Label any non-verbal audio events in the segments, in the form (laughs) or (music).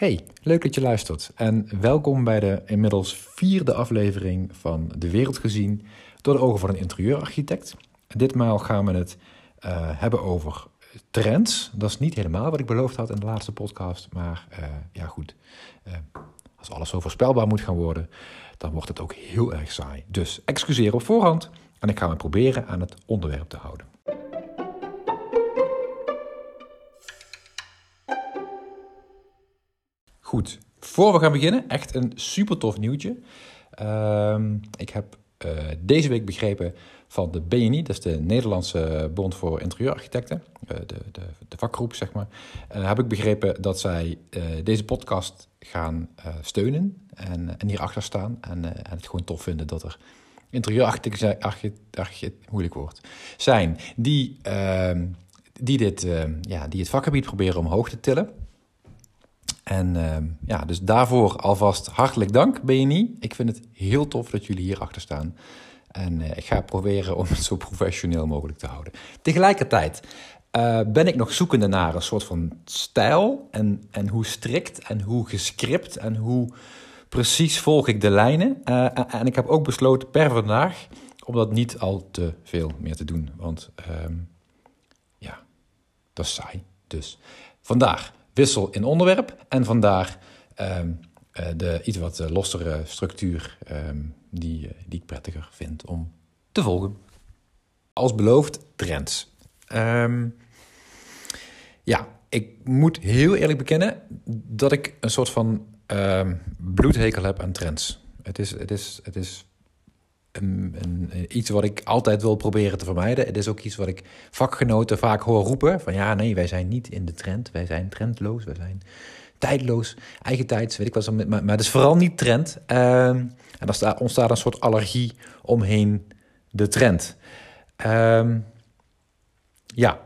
Hey, leuk dat je luistert en welkom bij de inmiddels vierde aflevering van De Wereld Gezien door de ogen van een interieurarchitect. Ditmaal gaan we het uh, hebben over trends. Dat is niet helemaal wat ik beloofd had in de laatste podcast, maar uh, ja goed, uh, als alles zo voorspelbaar moet gaan worden, dan wordt het ook heel erg saai. Dus excuseer op voorhand en ik ga me proberen aan het onderwerp te houden. Goed, voor we gaan beginnen, echt een super tof nieuwtje. Uh, ik heb uh, deze week begrepen van de BNI, dat is de Nederlandse Bond voor Interieurarchitecten, uh, de, de, de, vakgroep zeg maar, uh, heb ik begrepen dat zij deze podcast gaan steunen en, en hierachter staan en, en het gewoon tof vinden dat er interieurarchitecten, architect, moeilijk woord, zijn die, ehm, die, dit, ja, die het vakgebied proberen omhoog te tillen. En uh, ja, dus daarvoor alvast hartelijk dank, BNI. Ik vind het heel tof dat jullie hierachter staan. En uh, ik ga proberen om het zo professioneel mogelijk te houden. Tegelijkertijd uh, ben ik nog zoekende naar een soort van stijl. En, en hoe strikt en hoe gescript en hoe precies volg ik de lijnen. Uh, en ik heb ook besloten per vandaag om dat niet al te veel meer te doen. Want ja, dat is saai. Dus vandaar wissel in onderwerp en vandaar um, uh, de iets wat lossere structuur um, die, uh, die ik prettiger vind om te volgen. Als beloofd, trends. Um, ja, ik moet heel eerlijk bekennen dat ik een soort van bloedhekel heb aan trends. Het is, het is, het is een, iets wat ik altijd wil proberen te vermijden. Het is ook iets wat ik vakgenoten vaak hoor roepen: van ja, nee, wij zijn niet in de trend, wij zijn trendloos, wij zijn tijdloos, eigen tijds, weet ik wat. Maar, maar, het is vooral niet trend. Uh, en dan ontstaat een soort allergie omheen de trend. Uh, ja,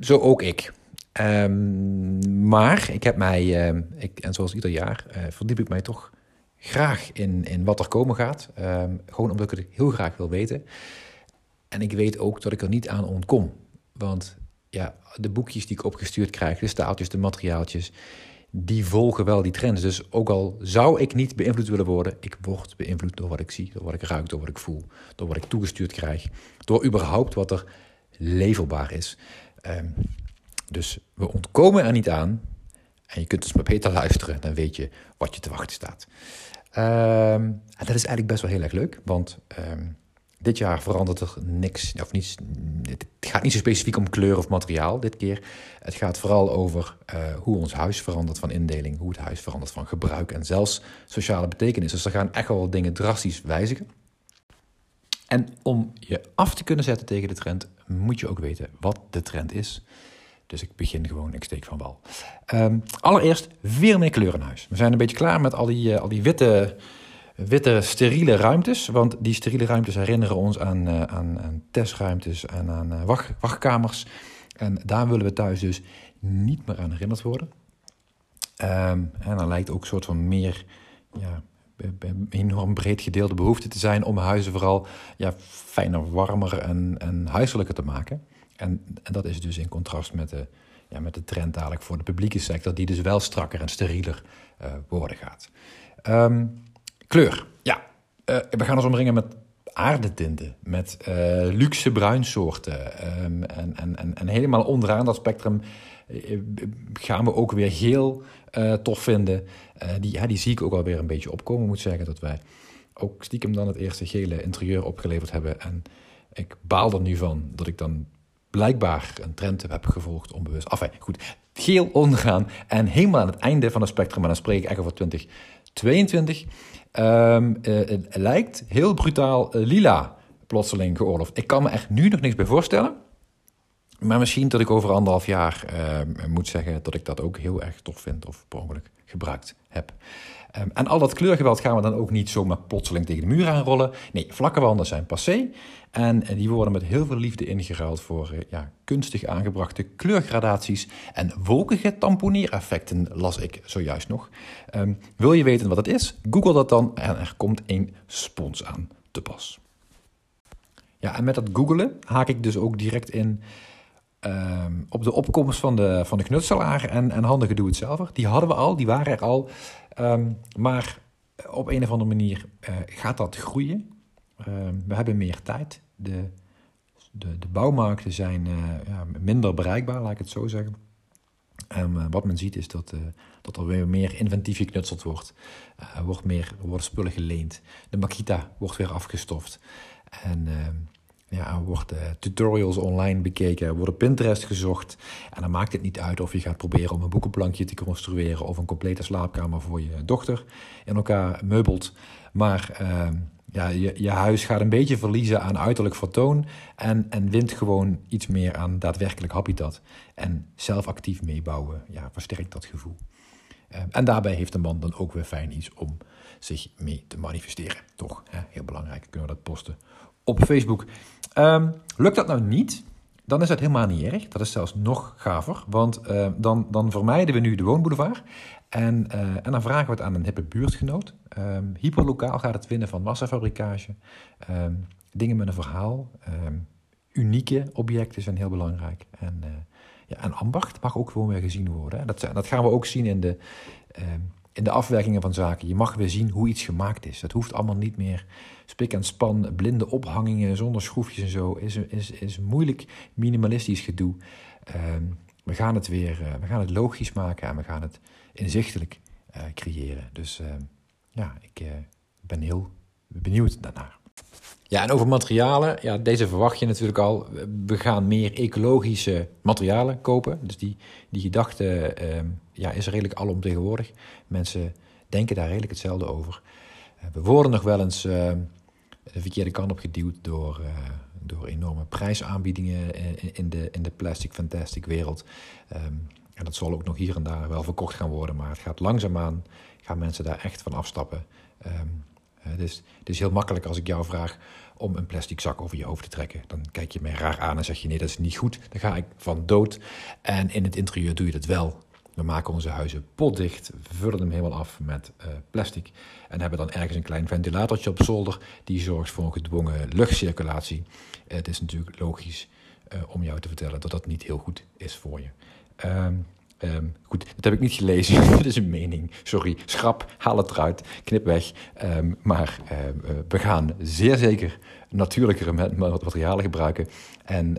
zo ook ik. Um, maar ik heb mij, ik, en zoals ieder jaar, uh, verdiep ik mij toch graag in, in wat er komen gaat. Um, gewoon omdat ik het heel graag wil weten. En ik weet ook dat ik er niet aan ontkom. Want ja, de boekjes die ik opgestuurd krijg, de staaltjes, de materiaaltjes, die volgen wel die trends. Dus ook al zou ik niet beïnvloed willen worden, ik word beïnvloed door wat ik zie, door wat ik ruik, door wat ik voel, door wat ik toegestuurd krijg, door überhaupt wat er leverbaar is. Um, dus we ontkomen er niet aan. En je kunt dus maar beter luisteren, dan weet je wat je te wachten staat. Um, en dat is eigenlijk best wel heel erg leuk, want um, dit jaar verandert er niks, of niets. Het gaat niet zo specifiek om kleur of materiaal dit keer. Het gaat vooral over uh, hoe ons huis verandert van indeling, hoe het huis verandert van gebruik en zelfs sociale betekenis. Dus er gaan echt wel dingen drastisch wijzigen. En om je af te kunnen zetten tegen de trend, moet je ook weten wat de trend is. Dus ik begin gewoon, ik steek van wal. Um, allereerst weer meer kleur in huis. We zijn een beetje klaar met al die, uh, al die witte, witte steriele ruimtes. Want die steriele ruimtes herinneren ons aan, uh, aan, testruimtes en aan uh, wacht, wachtkamers. En daar willen we thuis dus niet meer aan herinnerd worden. Um, en dan lijkt ook een soort van meer ja, enorm breed gedeelde behoefte te zijn om huizen vooral ja, fijner, warmer en, en huiselijker te maken. En, dat is dus in contrast met de, ja, met de trend dadelijk voor de publieke sector, die dus wel strakker en sterieler uh, worden gaat. Um, kleur. Ja, uh, we gaan ons omringen met aardetinten, met uh, luxe bruinsoorten. Um, en, en, en, helemaal onderaan dat spectrum gaan we ook weer geel tof vinden. die, ja, die zie ik ook alweer een beetje opkomen. Moet zeggen dat wij ook stiekem dan het eerste gele interieur opgeleverd hebben. En ik baal er nu van dat ik dan blijkbaar een trend heb gevolgd, onbewust. Enfin, goed. Geel ondergaan en helemaal aan het einde van het spectrum, maar dan spreek ik echt over 2022, um, uh, lijkt heel brutaal uh, lila plotseling geoorloofd. Ik kan me echt nu nog niks bij voorstellen. Maar misschien dat ik over anderhalf jaar uh, moet zeggen dat ik dat ook heel erg tof vind of per ongeluk gebruikt heb. Um, en al dat kleurgeweld gaan we dan ook niet zomaar plotseling tegen de muur aanrollen. Nee, vlakke wanden zijn passé. En, en die worden met heel veel liefde ingeruild voor uh, ja, kunstig aangebrachte kleurgradaties en wolkige tamponeereffecten, las ik zojuist nog. Um, wil je weten wat het is? Google dat dan en er komt een spons aan te pas. Ja, en met dat googelen haak ik dus ook direct in ehm, op de opkomst van de, van de knutselaar en, en handige doe-het-zelver. Die hadden we al, die waren er al. Ehm, maar op een of andere manier uh, gaat dat groeien. Ehm, we hebben meer tijd. De, de, de bouwmarkten zijn uh, ja, minder bereikbaar, laat ik het zo zeggen. En uh, wat men ziet is dat, dat er weer meer inventief geknutseld wordt. wordt meer, er worden spullen geleend. De Makita wordt weer afgestoft. En ja, worden tutorials online bekeken, worden Pinterest gezocht. En dan maakt het niet uit of je gaat proberen om een boekenplankje te construeren of een complete slaapkamer voor je dochter in elkaar meubelt. Maar uh, ja, je, je huis gaat een beetje verliezen aan uiterlijk vertoon en, en wint gewoon iets meer aan daadwerkelijk habitat. En zelf actief meebouwen ja, versterkt dat gevoel. Uh, en daarbij heeft de man dan ook weer fijn iets om zich mee te manifesteren. Toch, heel belangrijk, kunnen we dat posten op Facebook. Um, lukt dat nou niet, dan is dat helemaal niet erg. Dat is zelfs nog gaver, want uh, dan, dan vermijden we nu de woonboulevard. En, uh, en dan vragen we het aan een hippe buurtgenoot. Um, hyperlokaal gaat het winnen van massafabrikage. Um, dingen met een verhaal. unieke objecten zijn heel belangrijk. En, uh, ja, en ambacht mag ook gewoon weer gezien worden. Dat, dat gaan we ook zien in de, in de afwerkingen van zaken. Je mag weer zien hoe iets gemaakt is. Het hoeft allemaal niet meer spik en span, blinde ophangingen zonder schroefjes en zo. Is, is, is moeilijk minimalistisch gedoe. Uh, we gaan het weer, uh, we gaan het logisch maken en we gaan het inzichtelijk uh, creëren. Dus ehm, ja, ik eh, ben heel benieuwd daarnaar. Ja, en over materialen, ja, deze verwacht je natuurlijk al. We gaan meer ecologische materialen kopen. Dus die, die gedachte uh, ja, is redelijk alomtegenwoordig. Mensen denken daar redelijk hetzelfde over. Uh, we worden nog wel eens uh, de verkeerde kant op geduwd door, eh, door enorme prijsaanbiedingen in, de, in de plastic fantastic wereld. Um, en dat zal ook nog hier en daar wel verkocht gaan worden, maar het gaat langzaamaan, gaan mensen daar echt van afstappen. Dus het is heel makkelijk als ik jou vraag om een plastic zak over je hoofd te trekken. Dan kijk je mij raar aan en zeg je nee, dat is niet goed. Dan ga ik van dood. En in het interieur doe je dat wel. We maken onze huizen potdicht, vullen hem helemaal af met uh, plastic en hebben dan ergens een klein ventilatortje op zolder die zorgt voor een gedwongen luchtcirculatie. Het is natuurlijk logisch uh, om jou te vertellen dat dat niet heel goed is voor je. Um, Um, goed, dat heb ik niet gelezen. (laughs) dat is een mening. Sorry. Schrap, haal het eruit, knip weg. Um, maar uh, we gaan zeer zeker natuurlijkere materialen gebruiken. En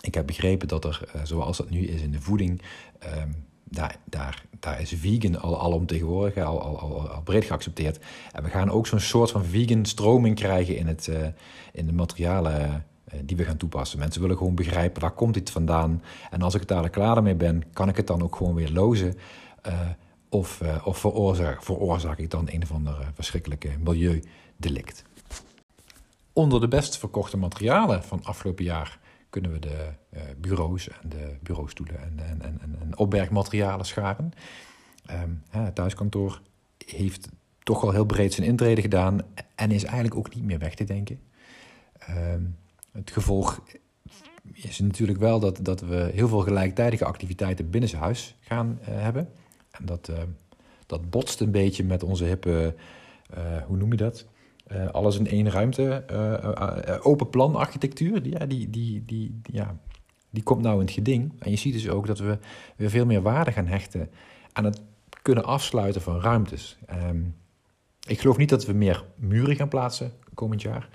ik heb begrepen dat er, uh, zoals dat nu is in de voeding, daar, daar, daar is vegan al, al om tegenwoordig, al, al, al, al breed geaccepteerd. En we gaan ook zo'n soort van vegan stroming krijgen in, het, uh, in de materialen eh, die we gaan toepassen. Mensen willen gewoon begrijpen waar komt dit vandaan. En als ik het daar klaar mee ben, kan ik het dan ook gewoon weer lozen. Uh, of uh, of veroorzaak, veroorzaak ik dan een of andere verschrikkelijke milieudelict. Onder de best verkochte materialen van afgelopen jaar kunnen we de bureaus en de bureaustoelen en, en, en, en opbergmaterialen scharen. Um, het thuiskantoor heeft toch al heel breed zijn intrede gedaan en is eigenlijk ook niet meer weg te denken. Um, het gevolg is natuurlijk wel dat, dat we heel veel gelijktijdige activiteiten binnen zijn huis gaan uh, hebben. En dat, uh, dat botst een beetje met onze hippe, uh, hoe noem je dat? alles in één ruimte, open plan architectuur. Die, ja, die, die, die, ja, die komt nou in het geding. En je ziet dus ook dat we weer veel meer waarde gaan hechten aan het kunnen afsluiten van ruimtes. Um, ik geloof niet dat we meer muren gaan plaatsen komend jaar.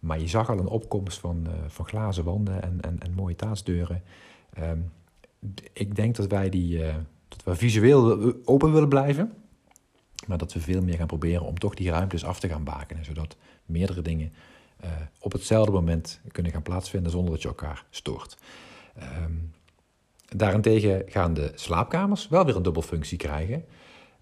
Maar je zag al een opkomst van, uh, van glazen wanden en, en, en mooie taatsdeuren. Um, ik denk dat wij die uh, dat we visueel open willen blijven. Maar dat we veel meer gaan proberen om toch die ruimtes af te gaan bakenen. Zodat meerdere dingen op hetzelfde moment kunnen gaan plaatsvinden zonder dat je elkaar stoort. Um, daarentegen gaan de slaapkamers wel weer een dubbelfunctie krijgen.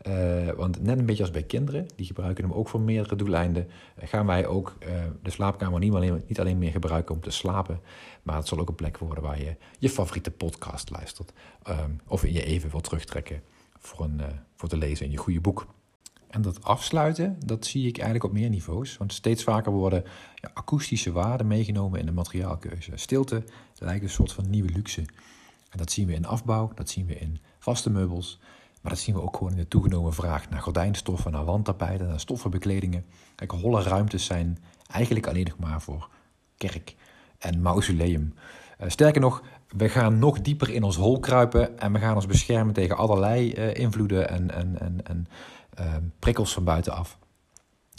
Uh, want net een beetje als bij kinderen, die gebruiken hem ook voor meerdere doeleinden, uh, gaan wij ook uh, de slaapkamer niet alleen, niet alleen meer gebruiken om te slapen, maar het zal ook een plek worden waar je je favoriete podcast luistert. Um, of je even wil terugtrekken voor, een, voor te lezen in je goede boek. En dat afsluiten, dat zie ik eigenlijk op meer niveaus. Want steeds vaker worden ja, akoestische waarden meegenomen in de materiaalkeuze. Stilte lijkt een soort van nieuwe luxe. En dat zien we in afbouw, dat zien we in vaste meubels. Maar dat zien we ook gewoon in de toegenomen vraag naar gordijnstoffen, naar wandtapijten, naar stoffenbekledingen. Kijk, holle ruimtes zijn eigenlijk alleen nog maar voor kerk en mausoleum. Uh, sterker nog, we gaan nog dieper in ons hol kruipen en we gaan ons beschermen tegen allerlei uh, invloeden en, en, en, en uh, prikkels van buitenaf.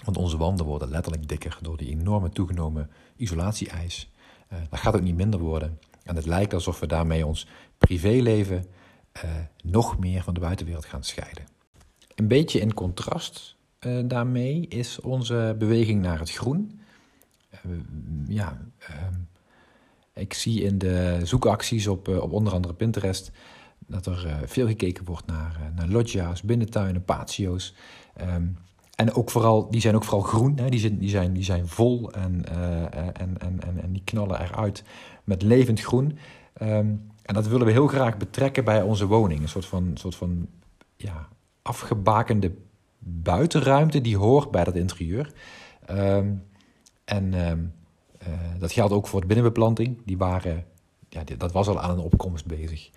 Want onze wanden worden letterlijk dikker door die enorme toegenomen isolatie-eis. Uh, dat gaat ook niet minder worden. En het lijkt alsof we daarmee ons privéleven uh, nog meer van de buitenwereld gaan scheiden. Een beetje in contrast uh, daarmee is onze beweging naar het groen. ja, ehm, ik zie in de zoekacties op, op onder andere Pinterest dat er veel gekeken wordt naar, naar loggia's, binnentuinen, patio's. Um, en ook vooral, die zijn ook vooral groen. Hè? Die, zijn, die, zijn, die zijn vol en, en, en, en, en die knallen eruit met levend groen. Um, en dat willen we heel graag betrekken bij onze woning. Een soort van, soort van ja, afgebakende buitenruimte die hoort bij dat interieur. Um, en um, uh, dat geldt ook voor de binnenbeplanting. Die waren, ja, dat was al aan een opkomst bezig.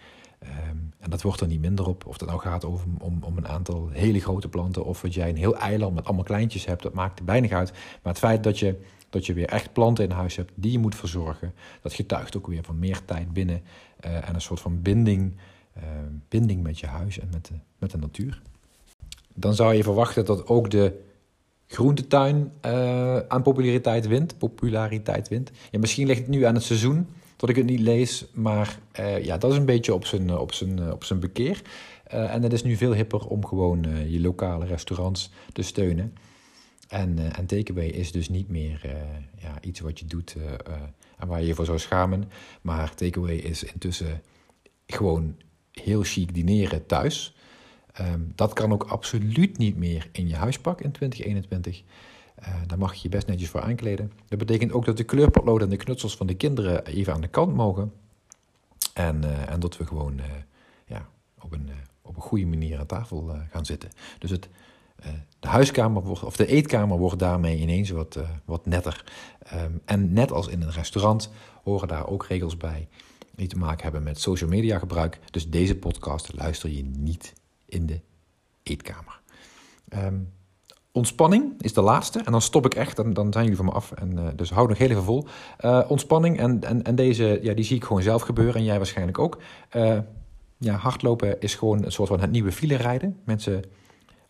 Um, en dat wordt er niet minder op. Of het nou gaat over, om, om een aantal hele grote planten of dat jij een heel eiland met allemaal kleintjes hebt, dat maakt weinig uit. Maar het feit dat je, dat je weer echt planten in huis hebt die je moet verzorgen, dat getuigt ook weer van meer tijd binnen uh, en een soort van binding, uh, binding met je huis en met de, met de natuur. Dan zou je verwachten dat ook de groentetuin uh, aan populariteit wint. Populariteit wint. Ja, misschien ligt het nu aan het seizoen dat ik het niet lees. Maar ja, dat is een beetje op zijn, op zijn, op zijn bekeer. En het is nu veel hipper om gewoon je lokale restaurants te steunen. En, uh, takeaway is dus niet meer ja, iets wat je doet en waar je je voor zou schamen. Maar takeaway is intussen gewoon heel chic dineren thuis. Um, dat kan ook absoluut niet meer in je huispak in 2021. Uh, daar mag je je best netjes voor aankleden. Dat betekent ook dat de kleurpotloden en de knutsels van de kinderen even aan de kant mogen. En, en dat we gewoon ja, op, een, op een goede manier aan tafel gaan zitten. Dus het, de huiskamer wordt, of de eetkamer wordt daarmee ineens wat, wat netter. Um, en net als in een restaurant horen daar ook regels bij die te maken hebben met social media gebruik. Dus deze podcast luister je niet in de eetkamer. Um, Ontspanning is de laatste. En dan stop ik echt. En dan zijn jullie van me af. En, uh, dus houd nog heel even vol. Ontspanning. En, en, en deze, ja, die zie ik gewoon zelf gebeuren. En jij waarschijnlijk ook. Ja, hardlopen is gewoon een soort van het nieuwe file rijden. Mensen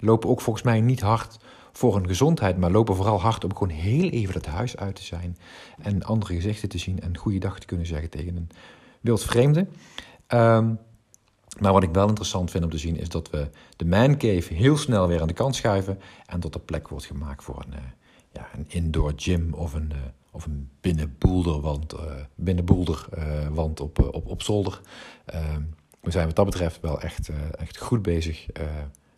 lopen ook volgens mij niet hard voor hun gezondheid. Maar lopen vooral hard om gewoon heel even het huis uit te zijn. En andere gezichten te zien. En goede dag te kunnen zeggen tegen een wild vreemde. Um, maar wat ik wel interessant vind om te zien is dat we de man cave heel snel weer aan de kant schuiven en dat er plek wordt gemaakt voor een, uh, ja, een indoor gym of een, uh, of een binnenboelderwand, uh, binnenboelderwand op, op, op zolder. Ehm, we zijn wat dat betreft wel echt, echt goed bezig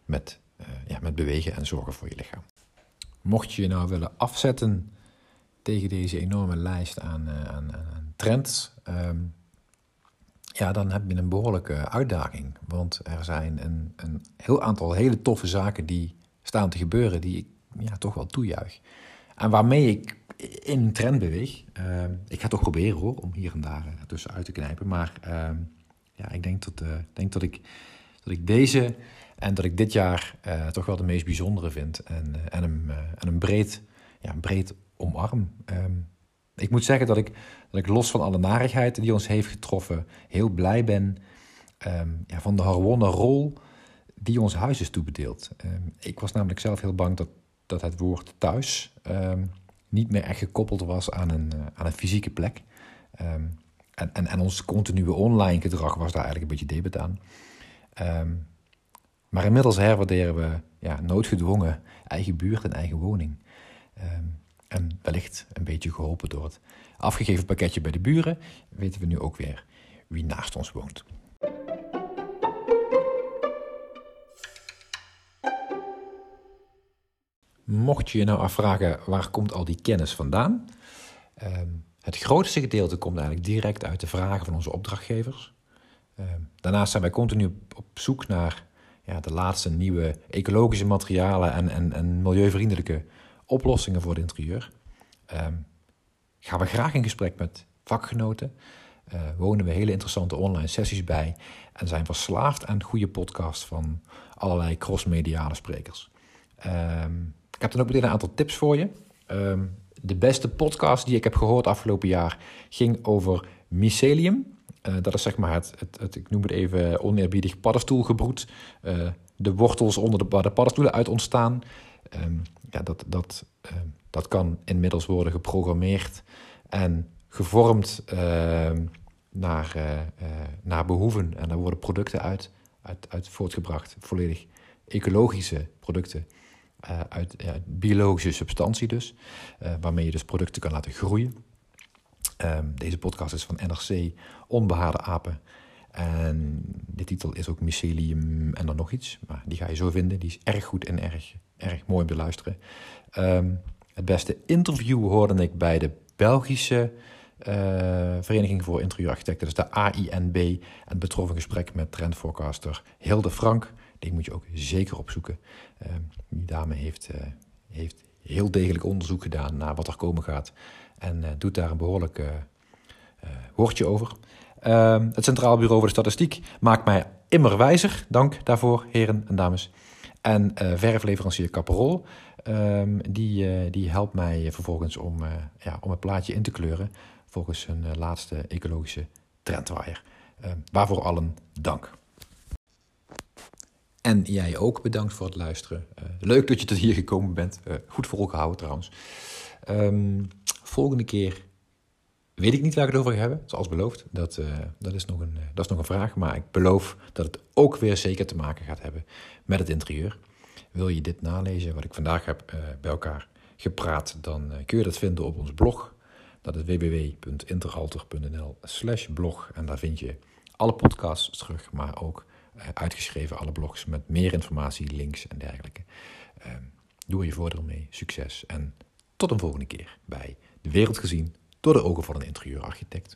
met, ja, met bewegen en zorgen voor je lichaam. Mocht je je nou willen afzetten tegen deze enorme lijst aan, aan, aan trends, um, ja, dan heb je een behoorlijke uitdaging. Want er zijn een, een heel aantal hele toffe zaken die staan te gebeuren, die ik ja, toch wel toejuich. En waarmee ik in een trend beweeg. Uh, ik ga toch proberen hoor, om hier en daar uh, tussenuit te knijpen. Maar uh, ja, ik denk, dat, denk dat, ik, dat ik deze en dat ik dit jaar toch wel de meest bijzondere vind. En, en, hem, en hem breed, ja, breed omarm. Um, ik moet zeggen dat ik, dat ik los van alle narigheid die ons heeft getroffen, heel blij ben um, ja, van de harwonnen rol die ons huis is toebedeeld. Um, ik was namelijk zelf heel bang dat, dat het woord thuis um, niet meer echt gekoppeld was aan een, aan een fysieke plek. en, en, en ons continue online gedrag was daar eigenlijk een beetje debet aan. Maar inmiddels herwaarderen we ja, noodgedwongen eigen buurt en eigen woning. En wellicht een beetje geholpen door het afgegeven pakketje bij de buren, weten we nu ook weer wie naast ons woont. Mocht je je nou afvragen waar komt al die kennis vandaan? Uh, het grootste gedeelte komt eigenlijk direct uit de vragen van onze opdrachtgevers. Uh, daarnaast zijn wij continu op zoek naar ja, de laatste nieuwe ecologische materialen en, en, en milieuvriendelijke oplossingen voor het interieur. Um, gaan we graag in gesprek met vakgenoten. Uh, wonen we hele interessante online sessies bij. En zijn verslaafd aan goede podcasts van allerlei crossmediale sprekers. Um, ik heb dan ook meteen een aantal tips voor je. Um, de beste podcast die ik heb gehoord afgelopen jaar ging over mycelium. Dat is zeg maar het, het, ik noem het even oneerbiedig, paddenstoelgebroed. Uh, de wortels onder de, waar de paddenstoelen uit ontstaan. Ehm, ja, dat, dat, ehm, dat kan inmiddels worden geprogrammeerd en gevormd ehm, naar, uh, naar behoeven. En daar worden producten uit, uit, uit voortgebracht. Volledig ecologische producten. uit biologische substantie dus. waarmee je dus producten kan laten groeien. Deze podcast is van NRC, Onbehaarde Apen. En de titel is ook Mycelium en dan nog iets. Maar die ga je zo vinden. Die is erg goed en erg, erg mooi om te luisteren. Um, het beste interview hoorde ik bij de Belgische uh, Vereniging voor Interieurarchitecten. Dus de AINB. En het betroffen gesprek met trendforecaster Hilde Frank. Die moet je ook zeker opzoeken. Uh, die dame heeft, uh, heeft heel degelijk onderzoek gedaan naar wat er komen gaat. En doet daar een behoorlijk woordje over. Ehm, het Centraal Bureau voor de Statistiek maakt mij immer wijzer. Dank daarvoor, heren en dames. En verfleverancier Caparol, ehm, die, die helpt mij vervolgens om, ja, om het plaatje in te kleuren volgens hun laatste ecologische trendwaaier. Ehm, waarvoor allen dank. En jij ook bedankt voor het luisteren. leuk dat je tot hier gekomen bent. goed volgehouden trouwens. Volgende keer Weet ik niet waar ik het over ga hebben, zoals beloofd. Dat, uh, dat, is nog een, uh, dat is nog een vraag. Maar ik beloof dat het ook weer zeker te maken gaat hebben met het interieur. Wil je dit nalezen, wat ik vandaag heb uh, bij elkaar gepraat, dan kun je dat vinden op ons blog. Dat is www.interhalter.nl slash blog. En daar vind je alle podcasts terug, maar ook uitgeschreven alle blogs met meer informatie, links en dergelijke. Ehm, doe er je voordeel mee, succes en tot een volgende keer bij De Wereld Gezien door de ogen van een interieurarchitect.